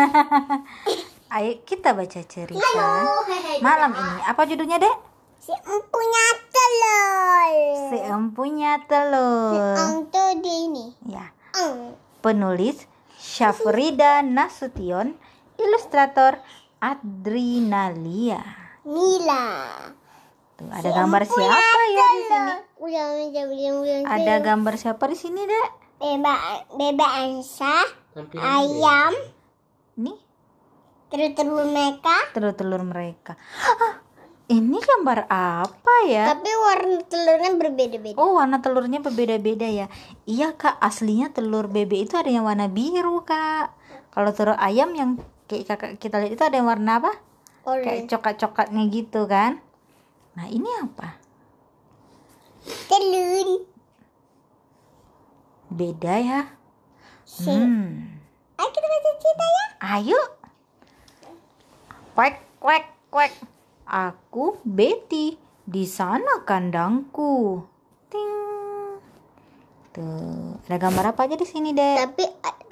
Ayo kita baca cerita malam ini. Apa judulnya, Dek? Si empunya telur. Si empunya telur. Tuh di ini. Ya. Eng. Penulis Syafrida Nasution, ilustrator Adrinalia. Nila. Tuh, ada gambar siapa ya di sini? Udah udah udah. Ada gambar siapa di sini, Dek? Beba beba Ansa, ayam, telur-telur mereka. telur-telur mereka. Hah, ini gambar apa ya? Tapi warna telurnya berbeda-beda. Oh, warna telurnya berbeda-beda ya. Iya, Kak. Aslinya telur bebek itu ada yang warna biru, Kak. Kalau telur ayam yang kayak kakak kita lihat itu ada yang warna apa? Kayak Orange. coklat-coklatnya gitu kan. Nah, ini apa? Telur. Beda ya. Si. Hmm. Ayo kita baca cerita ya. Ayo. Kwek, kwek, kwek. Aku Betty. Di sana kandangku. Ting. Tuh, ada gambar apa aja di sini, Dek? Tapi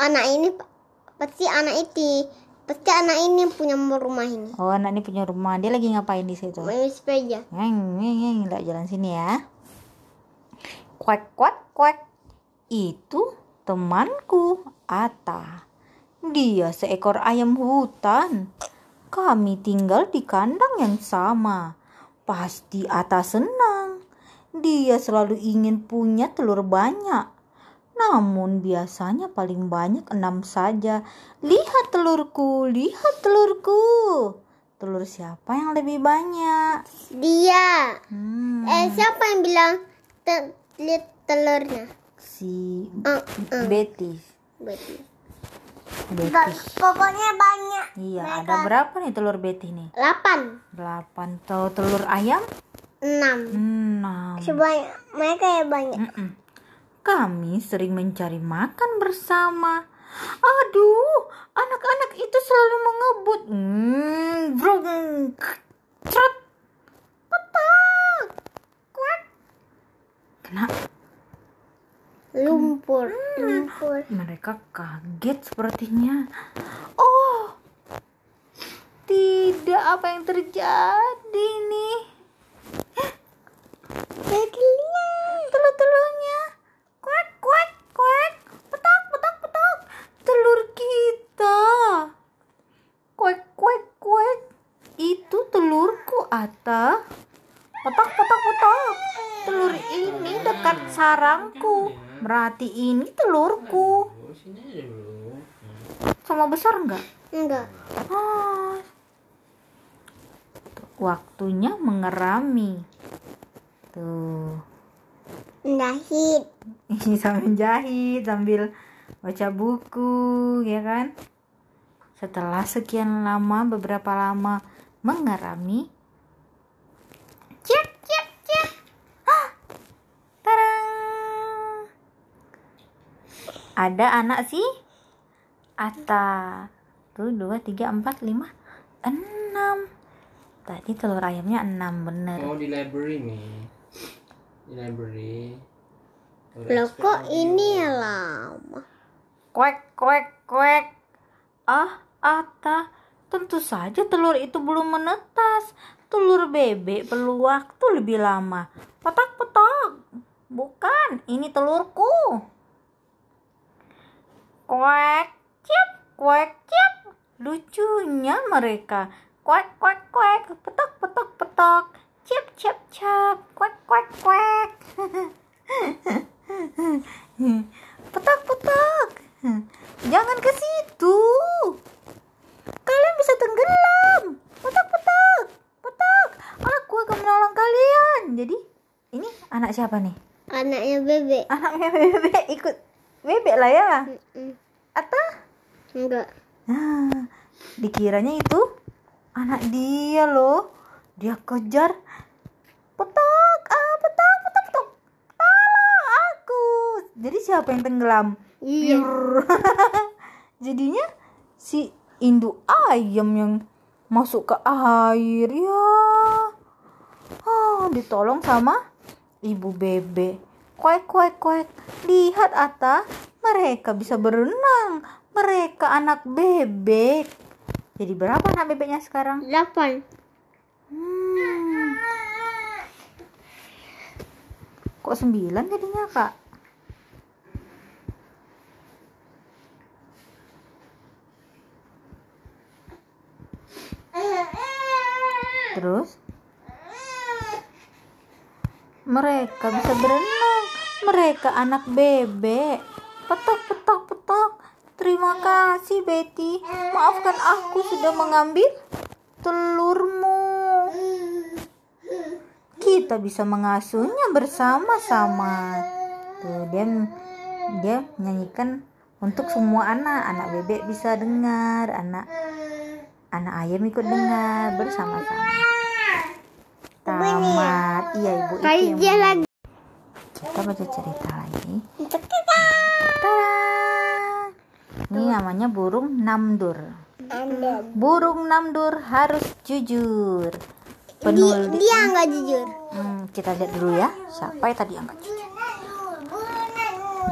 anak ini pa- pasti anak itu pasti anak ini yang punya rumah ini. Oh, anak ini punya rumah. Dia lagi ngapain di situ? Main sepeda. Ngeng, ngeng, ngeng. Nggak jalan sini ya. Kwek, kwek, kwek. Itu temanku, Ata. Dia seekor ayam hutan. Kami tinggal di kandang yang sama. Pasti Ata senang. Dia selalu ingin punya telur banyak. Namun biasanya paling banyak enam saja. Lihat telurku, lihat telurku. Telur siapa yang lebih banyak? Dia. Hmm, Eh siapa yang bilang lihat telurnya? si Eh, eh. Betty. Betul. Betty. Pokoknya banyak. Iya, ada berapa nih telur Betty nih? 8 Delapan. Tahu telur ayam? 6 Enam. Sebanyak mereka ya banyak. Mm-mm. Kami sering mencari makan bersama. Aduh, anak-anak itu selalu mengebut. Hmm, brung. Cret. Petak. Kuat. Kena Lumpur. Mereka kaget sepertinya. Oh, tidak apa yang terjadi nih? Kalian. Telur-telurnya. Kuek, kuek, kuek. Petak, petak, petak. Telur kita. Kuek, kuek, kuek. Itu telurku, Ata. Petak, petak, petak. Telur ini dekat Berarti ini telurku. Sama besar enggak? Enggak. Ah. Waktunya mengerami. Tuh. Jahit. Ini sambil jahit, sambil baca buku, ya kan? Setelah sekian lama, beberapa lama mengerami, cek cek cek, Hah! Tarang! Ada anak sih? Ata. Tuh, dua, tiga, empat, lima, enam. Tadi telur ayamnya enam, bener. Oh di library nih. Di library. Loh kok ini ya lama? Kuek, kuek, kuek. Ah, Ata, tentu saja telur itu belum menetas. Telur bebek perlu waktu lebih lama. Petak, petak. Bukan, ini telurku. Kuek, cip, kuek, cip. Lucunya mereka. Kuek, kuek, kuek. Petak, petak, petak. Cip, cip, cip. Kuek, kuek, kuek. petak petak jangan ke situ kalian bisa tenggelam petak petak petak aku akan menolong kalian jadi ini anak siapa nih Anaknya bebek. anaknya bebek ikut bebek lah ya Mm-mm. atau Enggak. nah dikiranya itu anak dia loh dia kejar petak ah petak petak petak tolong aku jadi siapa yang tenggelam Iya. Jadinya si induk ayam yang masuk ke air ya. Ah, ditolong sama ibu bebek. Kuek kuek kuek. Lihat Ata, mereka bisa berenang. Mereka anak bebek. Jadi berapa anak bebeknya sekarang? Delapan. Hmm. Kok sembilan jadinya kak? Terus? Mereka bisa berenang. Mereka anak bebek. Petok, petok, petok. Terima kasih Betty. Maafkan aku sudah mengambil telurmu. Kita bisa mengasuhnya bersama-sama. Tuh dia dia menyanyikan untuk semua anak. Anak bebek bisa dengar, anak anak ayam ikut dengar bersama-sama. Tamat. Iya ibu itu yang. Kita baca cerita lagi. Tada! Ini namanya burung namdur. Burung namdur harus jujur. Penulis. dia nggak jujur. Hmm, kita lihat dulu ya. Siapa yang tadi angkat jujur?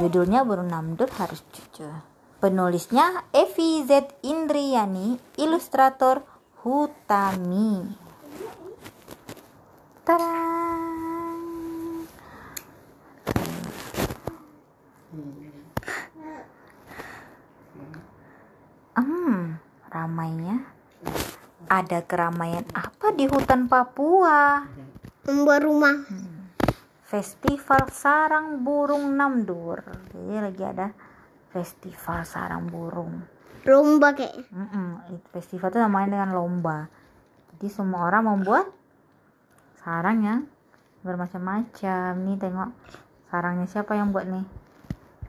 Judulnya burung namdur harus jujur. Penulisnya Evi Z Indriani, ilustrator Hutami. Tada! Hmm, ramainya. Ada keramaian apa di hutan Papua? Membuat rumah. Festival Sarang Burung Namdur. Jadi lagi ada festival sarang burung. Lomba kayak. Mm-mm, itu Festival itu namanya dengan lomba. Jadi semua orang membuat sarang yang bermacam-macam. Nih tengok sarangnya siapa yang buat nih?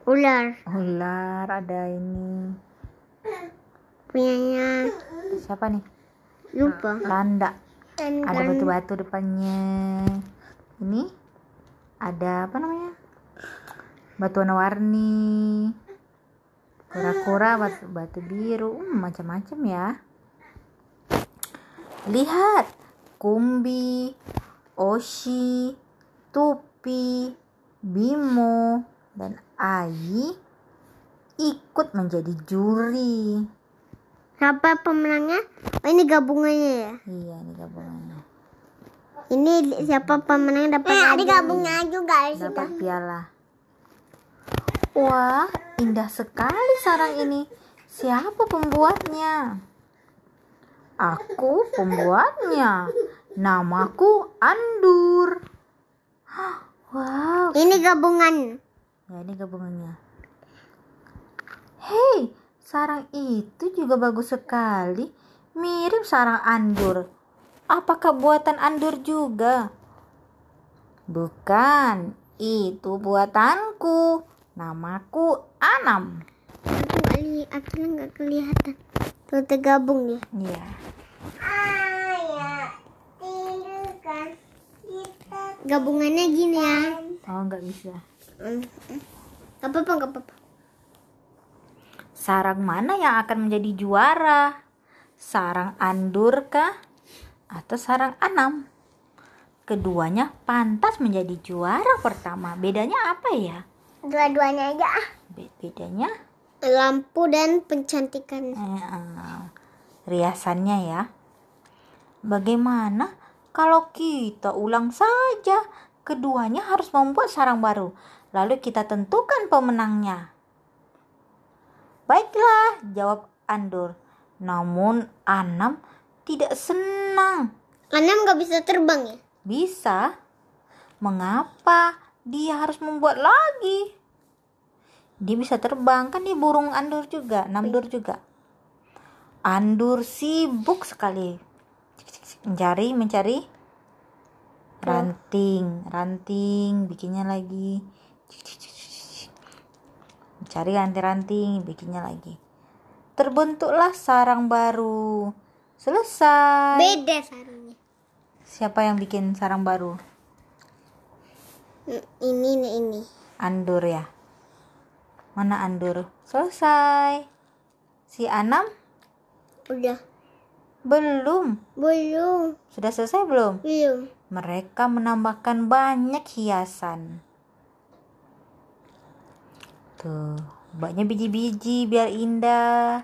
Ular. Ular ada ini. Punyanya Siapa nih? lupa. Landak. Dan ada batu-batu depannya ini ada apa namanya batu warna-warni kura-kura batu, batu biru hmm, macam-macam ya lihat kumbi oshi tupi bimo dan ai ikut menjadi juri Siapa pemenangnya? Oh, ini gabungannya ya. iya ini gabungannya Ini siapa pemenang dapat Ada gabungnya juga dapat piala. Wah, indah sekali sarang ini. Siapa pembuatnya? Aku pembuatnya. Namaku Andur. Wow, Ini gabungan. Ya ini gabungannya. Hei, sarang itu juga bagus sekali. Mirip sarang Andur. Apakah buatan Andur juga? Bukan, itu buatanku. Namaku Anam. Aku lihat, akhirnya nggak kelihatan. Tuh tergabung dia. Iya. Gabungannya gini ya. Oh, nggak bisa. Gak apa-apa, gak apa-apa. Sarang mana yang akan menjadi juara? Sarang Andur kah? Atau sarang Anam? Keduanya pantas menjadi juara pertama. Bedanya apa ya? Dua-duanya aja ah. Be- bedanya Lampu dan pencantikan. eh, eh, riasannya ya. Bagaimana kalau kita ulang saja? Keduanya harus membuat sarang baru. Lalu kita tentukan pemenangnya. Baiklah, jawab Andur. Namun Anam tidak senang. Anam gak bisa terbang ya? Bisa. Mengapa dia harus membuat lagi? Dia bisa terbang, kan dia burung andur juga, namdur juga. Andur sibuk sekali. Mencari, mencari ranting, ranting, bikinnya lagi. Mencari ranting-ranting, bikinnya lagi. Terbentuklah sarang baru. Selesai. Beda sarangnya. Siapa yang bikin sarang baru? Ini nih ini. Andur ya. Mana Andur? Selesai. Si Anam Udah. belum. Belum. Sudah selesai belum? Belum. Mereka menambahkan banyak hiasan. Tuh, Banyak biji-biji biar indah.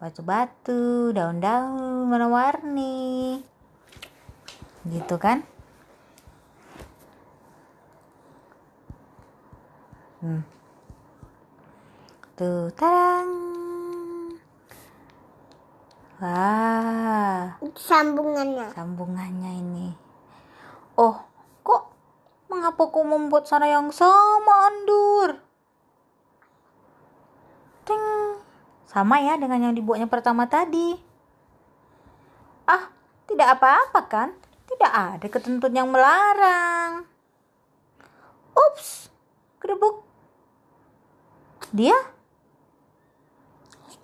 Batu-batu, daun-daun warna-warni. Gitu kan? Hmm. Tuh, tarang. Wah, Sambungannya. sambungannya ini. Oh, kok mengapa kau membuat sana yang sama, Andur? Ting. Sama ya dengan yang dibuatnya pertama tadi. Ah, tidak apa-apa kan? Tidak ada ketentuan yang melarang. Ups, kedebuk. Dia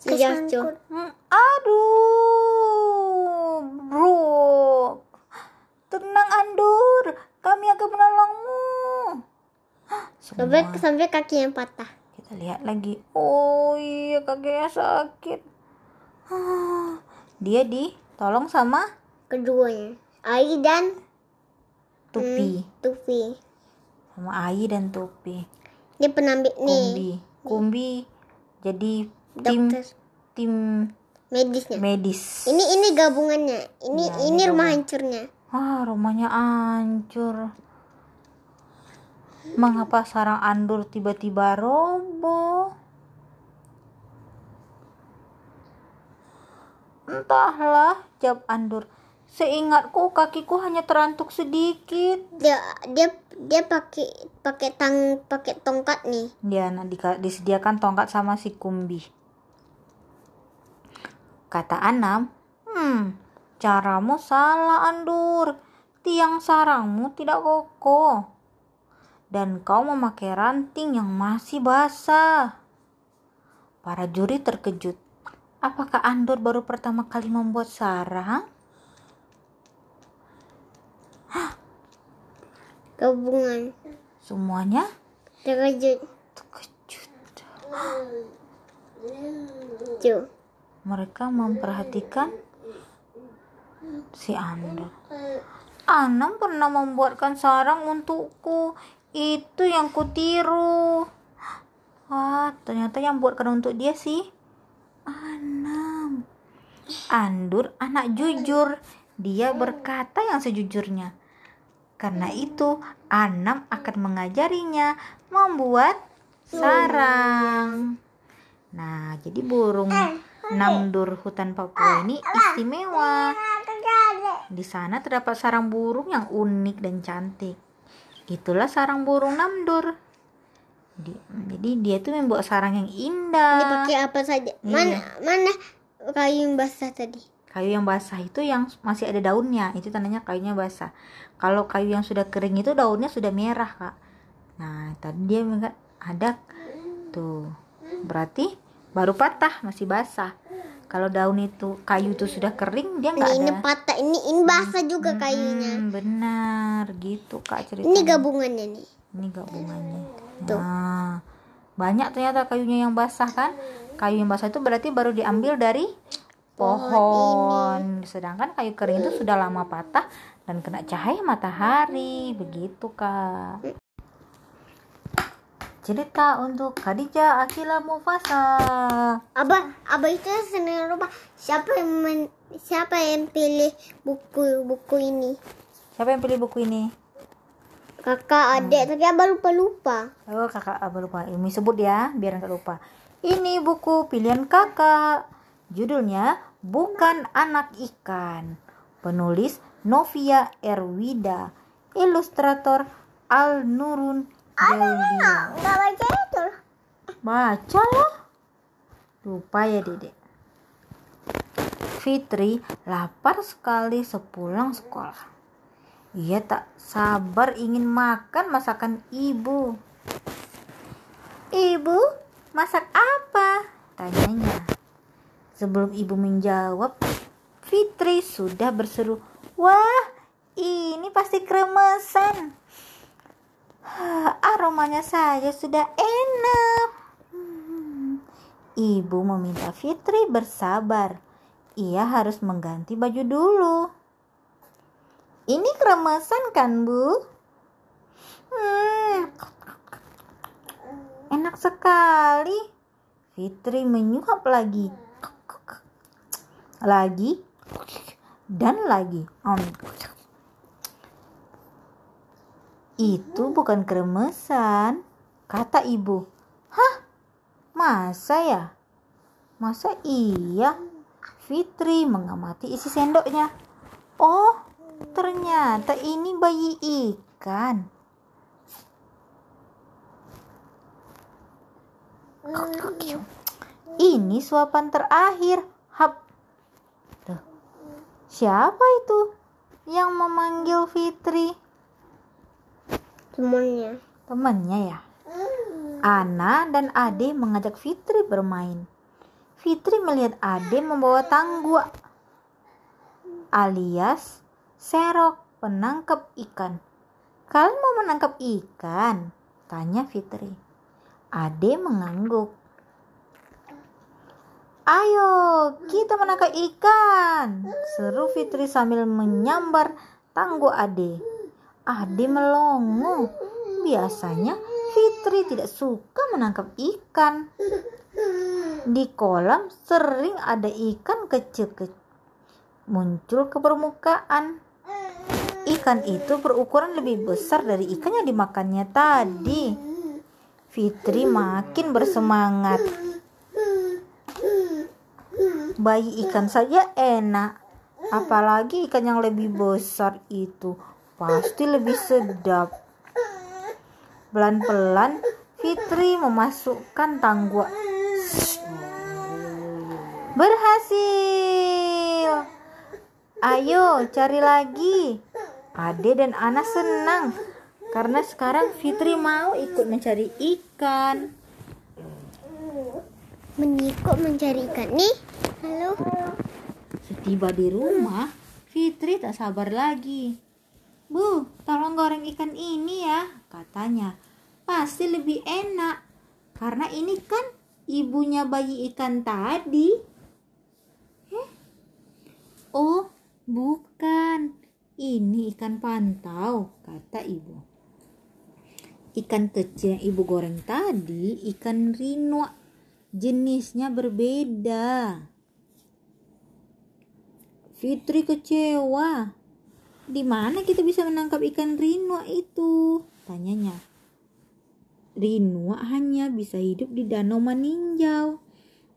Jatuh. Hmm, aduh, bro. Tenang Andur, kami akan menolongmu. Sampai kaki yang patah. Kita lihat lagi. Oh iya kakinya sakit. Hah, Dia ditolong sama Keduanya. Ai dan Tupi, Tufi. sama Ai dan Tupi. Dia penambil nih Kumbi, Kumbi jadi tim dokter tim medisnya. medis. Ini ini gabungannya. Ini Ya, ini ini rumah hancurnya. Ah, rumahnya hancur. Mengapa sarang Andur tiba-tiba roboh? Entahlah, jawab Andur. Seingatku kakiku hanya terantuk sedikit. Dia dia dia pakai pakai tang pakai tongkat nih. Dia nah, dika- disediakan tongkat sama si Kumbi. Kata Anam, hmm, caramu salah Andur. Tiang sarangmu tidak kokoh. Dan kau memakai ranting yang masih basah. Para juri terkejut. Apakah Andur baru pertama kali membuat sarang? Gabungan. Semuanya Terkejut. terkejut. Tuh. Mereka memperhatikan si Andur. Anam pernah membuatkan sarang untukku. Itu yang kutiru. Wah, ternyata yang buatkan untuk dia sih Anam. Andur anak jujur. Dia berkata yang sejujurnya. Karena itu, Anam akan mengajarinya membuat sarang. Nah, jadi burung namdur hutan Papua ini istimewa. Di sana terdapat sarang burung yang unik dan cantik. Itulah sarang burung namdur. Di- jadi dia tuh membuat sarang yang indah. pakai apa saja? Mana mana kayu yang basah tadi? Kayu yang basah itu yang masih ada daunnya, itu tandanya kayunya basah. Kalau kayu yang sudah kering itu daunnya sudah merah, Kak. Nah, tadi dia ada tuh. Berarti baru patah, masih basah. Kalau daun itu kayu itu sudah kering, dia enggak Ini, ini ada. patah. Ini ini basah juga kayunya. Hmm, benar, gitu Kak ceritanya. Ini gabungannya nih. Ini gabungannya. Tuh. Nah, banyak ternyata kayunya yang basah kan? Kayu yang basah itu berarti baru diambil dari pohon. Sedangkan kayu kering itu sudah lama patah dan kena cahaya matahari. Begitu, Kak. Cerita untuk Khadijah Akila Mufasa. Abah, abah itu senang lupa. Siapa yang men- siapa yang pilih buku buku ini? Siapa yang pilih buku ini? Kakak, adik, tapi abah lupa lupa. Oh kakak apa lupa Umi sebut ya biar nggak lupa Ini buku pilihan kakak Judulnya Bukan Anak Ikan Penulis Novia Erwida Ilustrator Al Nurun Jalil Enggak baca itu. Baca lah Lupa ya dedek Fitri lapar sekali sepulang sekolah ia tak sabar ingin makan masakan ibu. Ibu, masak apa? Tanyanya. Sebelum ibu menjawab, Fitri sudah berseru, Wah, ini pasti kremesan. Hah, Aromanya saja sudah enak. Ibu meminta Fitri bersabar. Ia harus mengganti baju dulu. Ini kremesan kan, Bu? Hmm. Enak sekali. Fitri menyuap lagi. Lagi dan lagi. Om. Itu bukan kremesan, kata ibu. Hah? Masa ya? Masa iya? Fitri mengamati isi sendoknya. Oh, ternyata ini bayi ikan. Ini suapan terakhir. Hap. Siapa itu yang memanggil Fitri? Semuanya. Temannya ya. Ana dan Ade mengajak Fitri bermain. Fitri melihat Ade membawa tanggua alias serok penangkap ikan. Kalian mau menangkap ikan? Tanya Fitri. Ade mengangguk. Ayo, kita menangkap ikan. Seru Fitri sambil menyambar tangguh Ade. Ade melongo. Biasanya Fitri tidak suka menangkap ikan. Di kolam sering ada ikan kecil-kecil muncul ke permukaan. Ikan itu berukuran lebih besar dari ikan yang dimakannya tadi. Fitri makin bersemangat. Bayi ikan saja enak, apalagi ikan yang lebih besar itu pasti lebih sedap. Pelan-pelan Fitri memasukkan tanggua. Berhasil! Ayo cari lagi. Ade dan Ana senang karena sekarang Fitri mau ikut mencari ikan. Menyikuk mencari ikan nih. Halo. Setiba di rumah, Fitri tak sabar lagi. Bu, tolong goreng ikan ini ya, katanya. Pasti lebih enak. Karena ini kan ibunya bayi ikan tadi. Eh? Oh, bukan. Ini ikan pantau, kata ibu. Ikan kecil yang ibu goreng tadi ikan rino. Jenisnya berbeda. Fitri kecewa. Di mana kita bisa menangkap ikan rinua itu? Tanyanya. Rinua hanya bisa hidup di danau maninjau.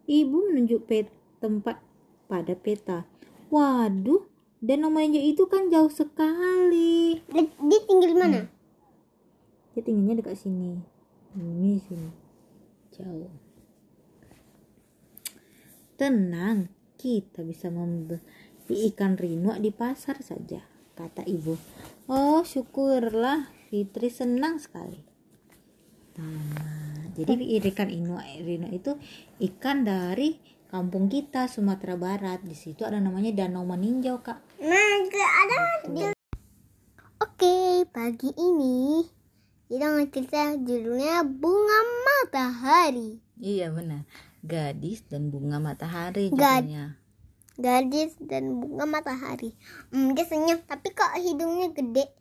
Ibu menunjuk pet tempat pada peta. Waduh, danau maninjau itu kan jauh sekali. Dia, tinggal di mana? Dia tinggalnya dekat sini. Ini sini. Jauh. Tenang, kita bisa membeli ikan rinua di pasar saja, kata ibu. Oh, syukurlah, Fitri senang sekali. Nah, jadi ikan rinua, rinua itu ikan dari kampung kita Sumatera Barat. Di situ ada namanya Danau Maninjau, Kak. Nah, ada. Oke, pagi ini kita mau cerita judulnya Bunga Matahari. Iya benar. Gadis dan bunga matahari Gad- judulnya. Gadis dan bunga matahari. Hmm, dia senyum, tapi kok hidungnya gede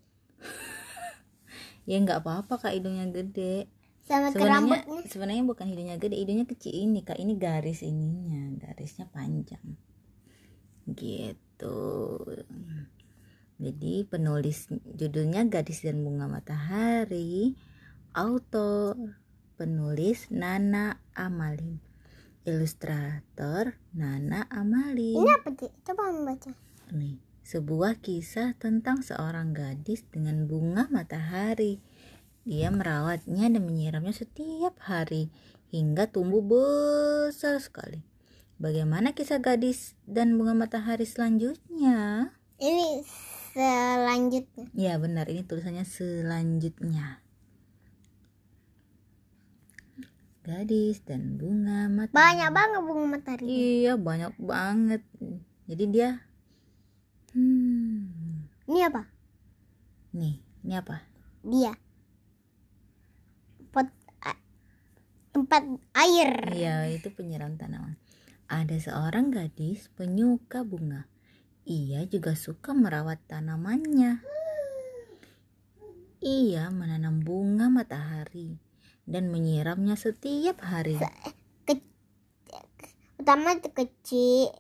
Ya nggak apa-apa kak hidungnya gede. sama Sebenarnya sebenarnya bukan hidungnya gede, hidungnya kecil ini kak. Ini garis ininya, garisnya panjang. Gitu. Jadi penulis judulnya Gadis dan Bunga Matahari, autor penulis Nana Amalin, ilustrator Nana Amalin. Ini apa sih? Coba membaca. Nih, sebuah kisah tentang seorang gadis dengan bunga matahari. Dia merawatnya dan menyiramnya setiap hari hingga tumbuh besar sekali. Bagaimana kisah gadis dan bunga matahari selanjutnya? Ini selanjutnya. Ya benar, ini tulisannya selanjutnya. Gadis dan bunga matahari. Banyak banget bunga matahari. Iya, banyak banget. Jadi dia Hmm, Ini apa? nih, ini apa? Dia. Pot tempat air. Iya, itu penyiram tanaman. Ada seorang gadis penyuka bunga. Ia juga suka merawat tanamannya. Ia menanam bunga matahari dan menyiramnya setiap hari. Ke- pertama itu kecil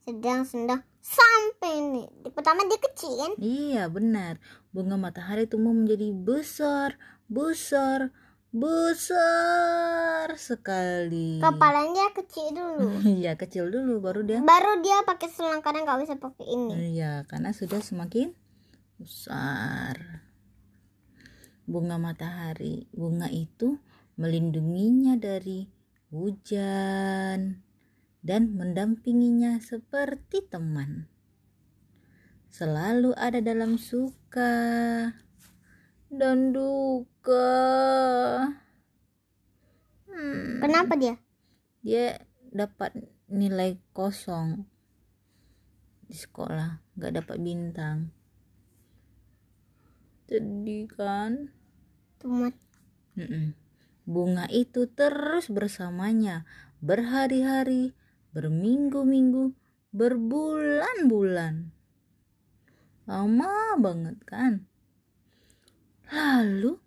sedang sedang sampai nih Di- pertama dia kecil kan Iya benar. Bunga matahari tumbuh menjadi besar, besar, besar sekali. kepalanya kecil dulu Iya kecil dulu baru dia. baru dia pakai selang karena nggak bisa pakai ini Iya karena sudah semakin besar. Bunga matahari, bunga itu melindunginya dari hujan dan mendampinginya seperti teman. Selalu ada dalam suka dan duka. Hmm, kenapa dia dia dapat nilai kosong di sekolah, nggak dapat bintang. Sedih kan? teman Mm-mm. Bunga itu terus bersamanya berhari-hari, berminggu-minggu, berbulan-bulan. Lama banget kan? Lalu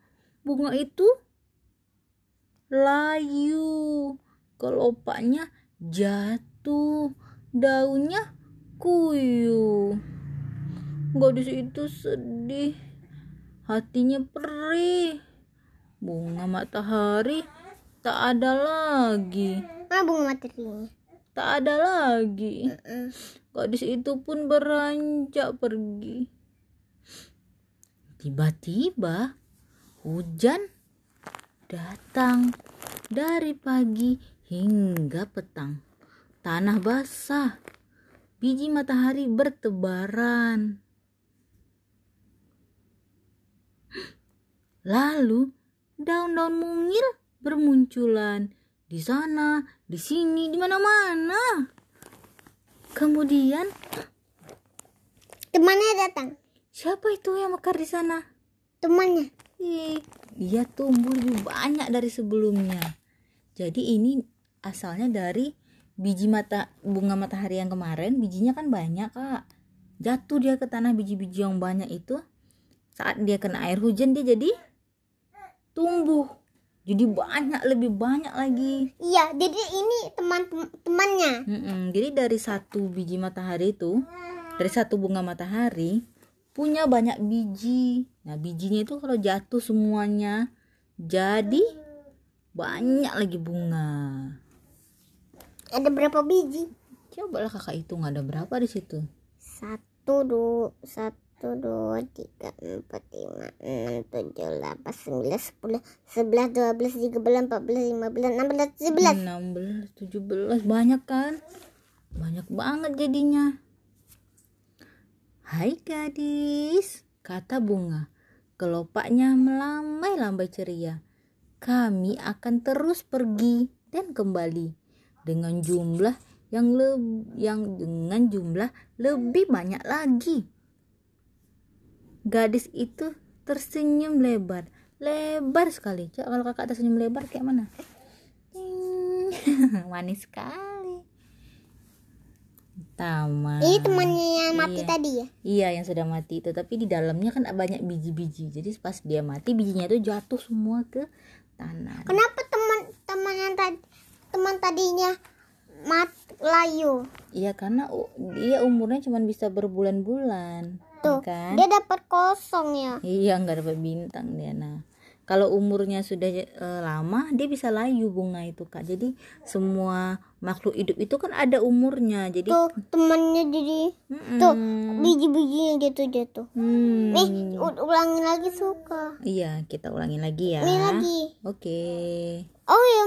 bunga itu layu, kelopaknya jatuh, daunnya kuyuh. Gadis itu sedih, hatinya perih. Bunga matahari tak ada lagi, ah bunga materinya tak ada lagi. Mm. Gadis itu pun beranjak pergi. Tiba-tiba hujan datang dari pagi hingga petang. Tanah basah, biji matahari bertebaran. Lalu daun-daun mungil bermunculan di sana, di sini, di mana-mana. Kemudian temannya datang siapa itu yang mekar di sana? temannya dia tumbuh lebih banyak dari sebelumnya. Jadi ini asalnya dari biji mata bunga matahari yang kemarin, bijinya kan banyak kak. Jatuh dia ke tanah biji-biji yang banyak itu. Saat dia kena air hujan dia jadi tumbuh. Jadi banyak lebih banyak lagi. iya jadi ini teman temannya Mm-mm, Jadi dari satu biji matahari itu, dari satu bunga matahari punya banyak biji. Nah bijinya itu kalau jatuh semuanya jadi banyak lagi bunga. ada berapa biji Cobalah kakak hitung ada berapa di situ. satu dua satu dua tiga empat lima enam tujuh delapan sembilan sepuluh sebelas dua belas tiga belas empat belas lima belas enam belas tujuh belas 16, 17 banyak kan? Banyak banget jadinya. Hai gadis, kata bunga. Kelopaknya melambai-lambai ceria. Kami akan terus pergi dan kembali dengan jumlah yang leb- yang dengan jumlah lebih banyak lagi. Gadis itu tersenyum lebar, lebar sekali. Coba kalau kakak tersenyum lebar kayak mana? Manis sekali. Taman. ini temannya yang mati Iya. tadi ya Iya yang sudah mati itu tapi di dalamnya kan banyak biji-biji. Jadi pas dia mati bijinya itu jatuh semua ke tanah. kenapa teman teman yang tadi teman tadinya mat layu Iya karena dia umurnya cuma bisa berbulan-bulan. Tuh Kan? dia dapat kosong ya Iya nggak dapat bintang dia nah. Kalau umurnya sudah eh, lama dia bisa layu bunga itu kak. Jadi semua makhluk hidup itu kan ada umurnya. Jadi tuh temannya jadi Mm-mm. tuh biji-bijinya jatuh-jatuh Hmm. nih u- ulangi lagi suka Iya kita ulangi lagi ya. ini lagi Oke. oh ya